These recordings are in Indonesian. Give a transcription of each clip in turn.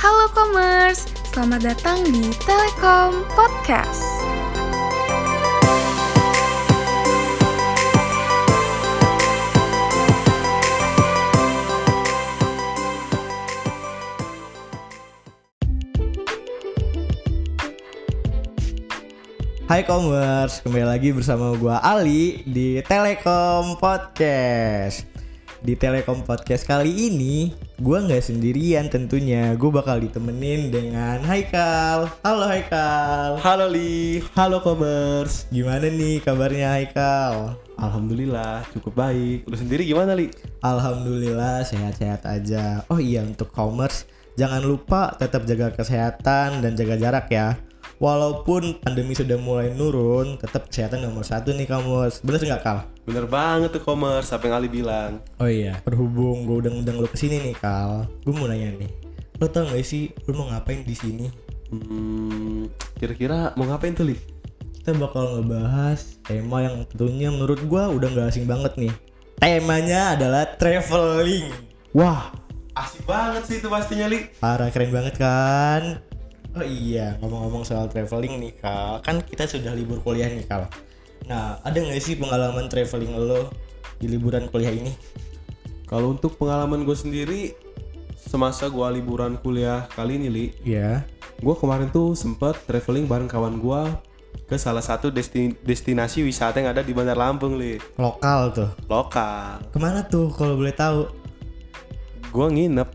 Halo Commerce, selamat datang di Telekom Podcast. Hai Commerce, kembali lagi bersama gua Ali di Telekom Podcast. Di Telekom Podcast kali ini, gua nggak sendirian tentunya. Gue bakal ditemenin dengan Haikal. Halo Haikal. Halo Li, halo Commerce. Gimana nih kabarnya Haikal? Alhamdulillah cukup baik. Lu sendiri gimana Li? Alhamdulillah sehat-sehat aja. Oh iya untuk Commerce, jangan lupa tetap jaga kesehatan dan jaga jarak ya. Walaupun pandemi sudah mulai nurun, tetap kesehatan nomor satu nih Commerce. Bener nggak Kal? Bener banget tuh Commerce, apa yang Ali bilang. Oh iya, berhubung gue udah ngundang lo ke sini nih Kal, gue mau nanya nih, lo tau gak sih lo mau ngapain di sini? Hmm, kira-kira mau ngapain tuh Li? Kita bakal ngebahas tema yang tentunya menurut gue udah gak asing banget nih. Temanya adalah traveling. Wah, asik banget sih itu pastinya Li. Parah keren banget kan? Oh iya, ngomong-ngomong soal traveling nih Kal, kan kita sudah libur kuliah nih Kal. Nah, ada gak sih pengalaman traveling lo di liburan kuliah ini? Kalau untuk pengalaman gue sendiri, semasa gue liburan kuliah kali ini Li, Iya. gue kemarin tuh sempet traveling bareng kawan gue ke salah satu desti- destinasi wisata yang ada di Bandar Lampung Li. Lokal tuh. Lokal. Ke mana tuh kalau boleh tahu? Gue nginep.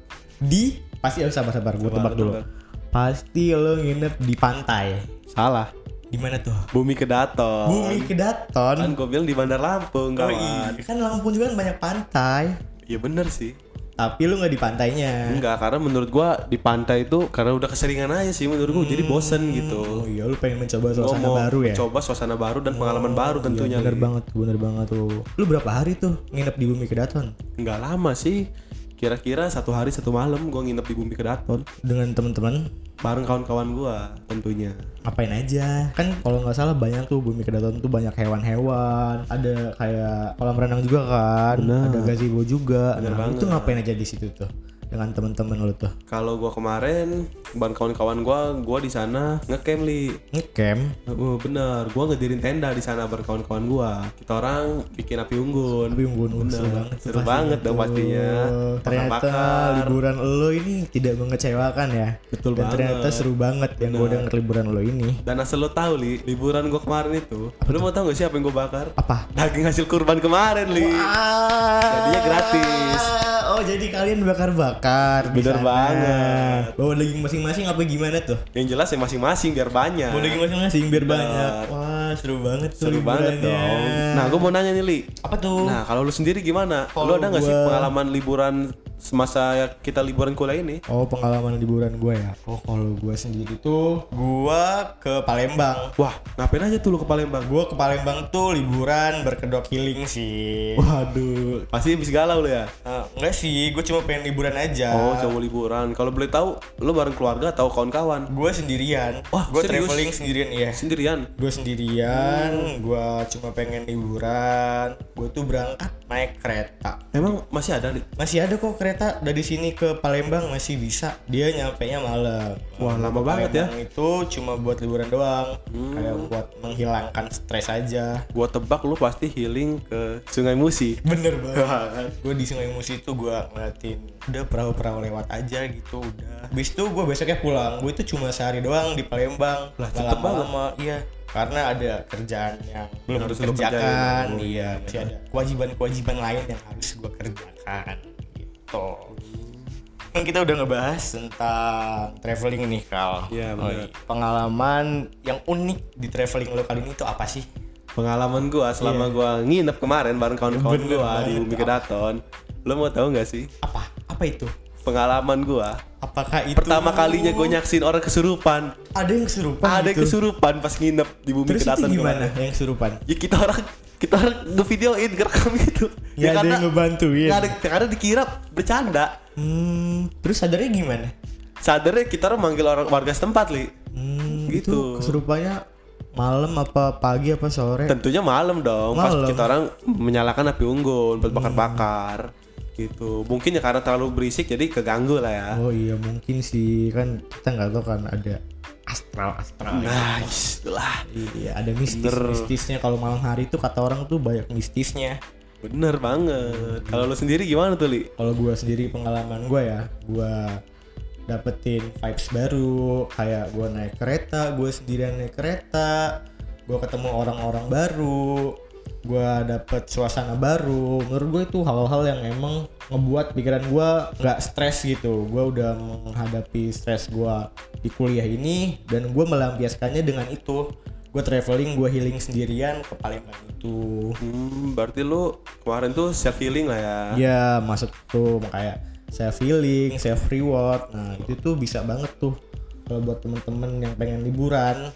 Di pasti harus sabar-sabar gue tebak dulu. tebak. Pasti lo nginep di pantai. Salah. Di mana tuh? Bumi Kedaton. Bumi Kan Kedaton. gue bilang di Bandar Lampung, Oh kawan. iya. Kan Lampung juga kan banyak pantai. Iya bener sih. Tapi lu nggak di pantainya. Enggak, karena menurut gua di pantai itu karena udah keseringan aja sih menurut gua jadi bosen gitu. Oh iya, lu pengen mencoba suasana mau baru ya? coba suasana baru dan pengalaman baru tentunya. Iya, bener banget, bener banget tuh. Lu berapa hari tuh nginep di Bumi Kedaton? Nggak lama sih. Kira-kira satu hari satu malam gua nginep di Bumi Kedaton Dengan teman-teman bareng kawan-kawan gua tentunya. ngapain aja? Kan kalau nggak salah banyak tuh Bumi Kedaton tuh banyak hewan-hewan. Ada kayak kolam renang juga kan. Benar. Ada gazebo juga. Bener nah, banget. itu ngapain aja di situ tuh? Dengan teman-teman lu tuh. Kalau gua kemarin bareng kawan-kawan gua, gua di sana ngecamp li. Ngecamp. Oh, bener, gua ngedirin tenda di sana bareng kawan-kawan gua. Kita orang bikin api unggun. Tapi unggun seru Bener. banget tuh Seru banget dong pastinya. Ternyata liburan lo ini tidak mengecewakan ya. Betul Dan banget. ternyata seru banget yang gue denger liburan lo ini. Dan asal lo tahu li, liburan gua kemarin itu, lo mau tahu gak sih apa yang gua bakar? Apa? Daging hasil kurban kemarin li. Jadinya gratis. Oh jadi kalian bakar-bakar Bener banget. Bawa daging masing-masing apa gimana tuh? Yang jelas ya masing-masing biar banyak. Bawa daging masing-masing biar banyak. Wah seru banget tuh Seru banget liburannya. dong. Nah, gua mau nanya nih li. apa tuh? Nah, kalau lu sendiri gimana? Kalau Lu ada nggak sih gua- pengalaman liburan semasa kita liburan kuliah ini? Oh pengalaman liburan gue ya. Oh kalau gue sendiri tuh gue ke Palembang. Wah, ngapain aja tuh lu ke Palembang? Gue ke Palembang tuh liburan berkedok healing sih. Waduh, pasti habis galau lu ya? Ah, enggak sih, gue cuma pengen liburan aja. Oh, coba liburan. Kalau boleh tahu, lu bareng keluarga atau kawan-kawan? Gue sendirian. Wah, gue traveling sendirian ya. Sendirian? Gue sendirian, gue cuma pengen liburan. Gue tuh berangkat naik kereta. Emang masih ada nih? Masih ada kok kereta dari sini ke Palembang masih bisa. Dia nyampe nya malam. Wah, lama banget ya. Itu cuma buat liburan doang. Kayak buat menghilangkan stres aja. Gua tebak lu pasti healing ke Sungai Musi. Bener banget. gue di Sungai Musi itu gue ngeliatin udah perahu-perahu lewat aja gitu udah. Habis itu gue besoknya pulang. Gue itu cuma sehari doang di Palembang. Lah, lama-lama. Iya. Karena ada kerjaan yang belum Harus harus lu kerjakan. kerjain. Oh, Iya, masih ada kewajiban-kewajiban lain yang harus gue kerjakan. Gitu. Kan kita udah ngebahas tentang traveling nih, Kal. Iya, bener. Pengalaman yang unik di traveling lo kali ini tuh apa sih? Pengalaman gua selama gua nginep kemarin bareng kawan-kawan gua di. Bumi Kedaton. Lu mau tahu nggak sih? Apa? Apa itu? Pengalaman gua Apakah itu pertama kalinya gue nyaksin orang kesurupan. ada yang kesurupan Ada yang gitu? kesurupan pas nginep di Bumi Terus itu Kedaton gimana kemarin. yang kesurupan? Ya kita orang kita orang ngevideoin ngerekam gitu. Nggak ada yang ngebantuin. nggak ada karena dikira bercanda. Hmm, terus sadarnya gimana? Sadarnya kita orang manggil orang warga setempat li. Hmm, Gitu. itu kesurupannya malam apa pagi apa sore? Tentunya malam dong. Pas Malam. kita orang menyalakan api unggun buat bakar-bakar. gitu mungkin ya karena terlalu berisik jadi keganggu lah ya Oh iya mungkin sih kan kita nggak tahu kan ada astral astral. nah itulah Iya ada mistis Bener. mistisnya kalau malam hari tuh kata orang tuh banyak mistisnya. bener banget kalau lu sendiri gimana tuh li Kalau gua sendiri pengalaman gua ya, gua dapetin vibes baru kayak gua naik kereta, gua sendirian naik kereta, gua ketemu orang-orang baru, gua dapet suasana baru. Menurut gue itu hal-hal yang emang ngebuat pikiran gua nggak stres gitu. Gua udah menghadapi stres gua di kuliah ini dan gua melampiaskannya dengan itu. Gue traveling, gue healing sendirian ke Palembang itu. hmm, berarti lu kemarin tuh self healing lah ya Ya masuk tuh kayak self healing, self reward. Nah itu tuh bisa banget tuh kalau buat temen-temen yang pengen liburan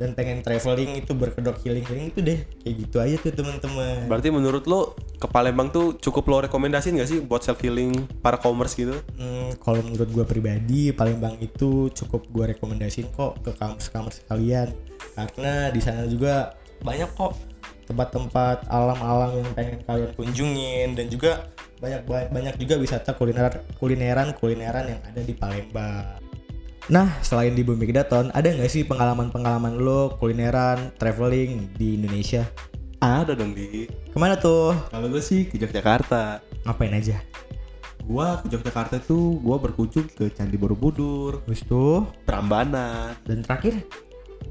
dan pengen traveling itu berkedok healing healing itu deh kayak gitu aja tuh temen-temen. berarti menurut lu ke Palembang tuh cukup lo rekomendasiin gak sih buat self healing para commerce gitu Hmm, kalau menurut gue pribadi Palembang itu cukup gue rekomendasiin kok ke kampus-kampus kalian karena di sana juga banyak kok tempat-tempat alam-alam yang pengen kalian kunjungin dan juga banyak banyak juga wisata kuliner kulineran kulineran yang ada di Palembang. Nah, selain di Bumi Kedaton, ada nggak sih pengalaman-pengalaman lo kulineran, traveling di Indonesia? ada dong di Ke mana tuh? kalau gue sih ke Yogyakarta Ngapain aja? gua ke Yogyakarta tuh gua berkunjung ke Candi Borobudur Terus tuh, Prambanan dan terakhir?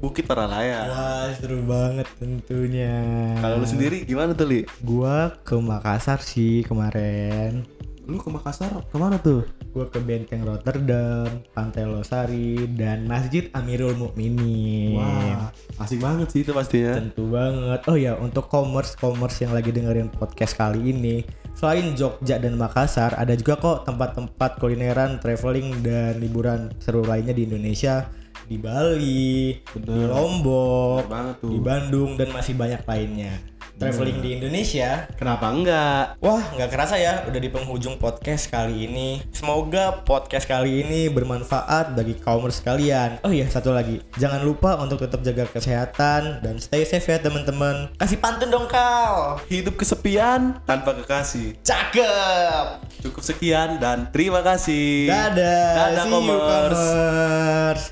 Bukit Paralaya Wah, seru banget tentunya. kalau lu sendiri gimana tuh li Gua ke Makassar sih kemarin. lu ke Makassar ke mana tuh Gua ke Benteng Rotterdam, Pantai Losari, dan Masjid Amirul Mukminin. Wah, asik banget sih itu pastinya. Tentu banget. Oh ya, untuk commerce commerce yang lagi dengerin podcast kali ini, selain Jogja dan Makassar, ada juga kok tempat-tempat kulineran, traveling dan liburan seru lainnya di Indonesia, di Bali, di Bener. Lombok, Bener banget tuh. di Bandung dan masih banyak lainnya. Traveling di Indonesia Kenapa enggak? Wah, nggak kerasa ya, udah di penghujung podcast kali ini. Semoga podcast kali ini bermanfaat bagi kaumers sekalian. Oh iya, satu lagi, jangan lupa untuk tetap jaga kesehatan dan stay safe ya teman-teman. Kasih pantun dong kau. Hidup kesepian tanpa kekasih. Cakep. Cukup sekian dan terima kasih. Dadah. Dadah, See you, commerce. commerce.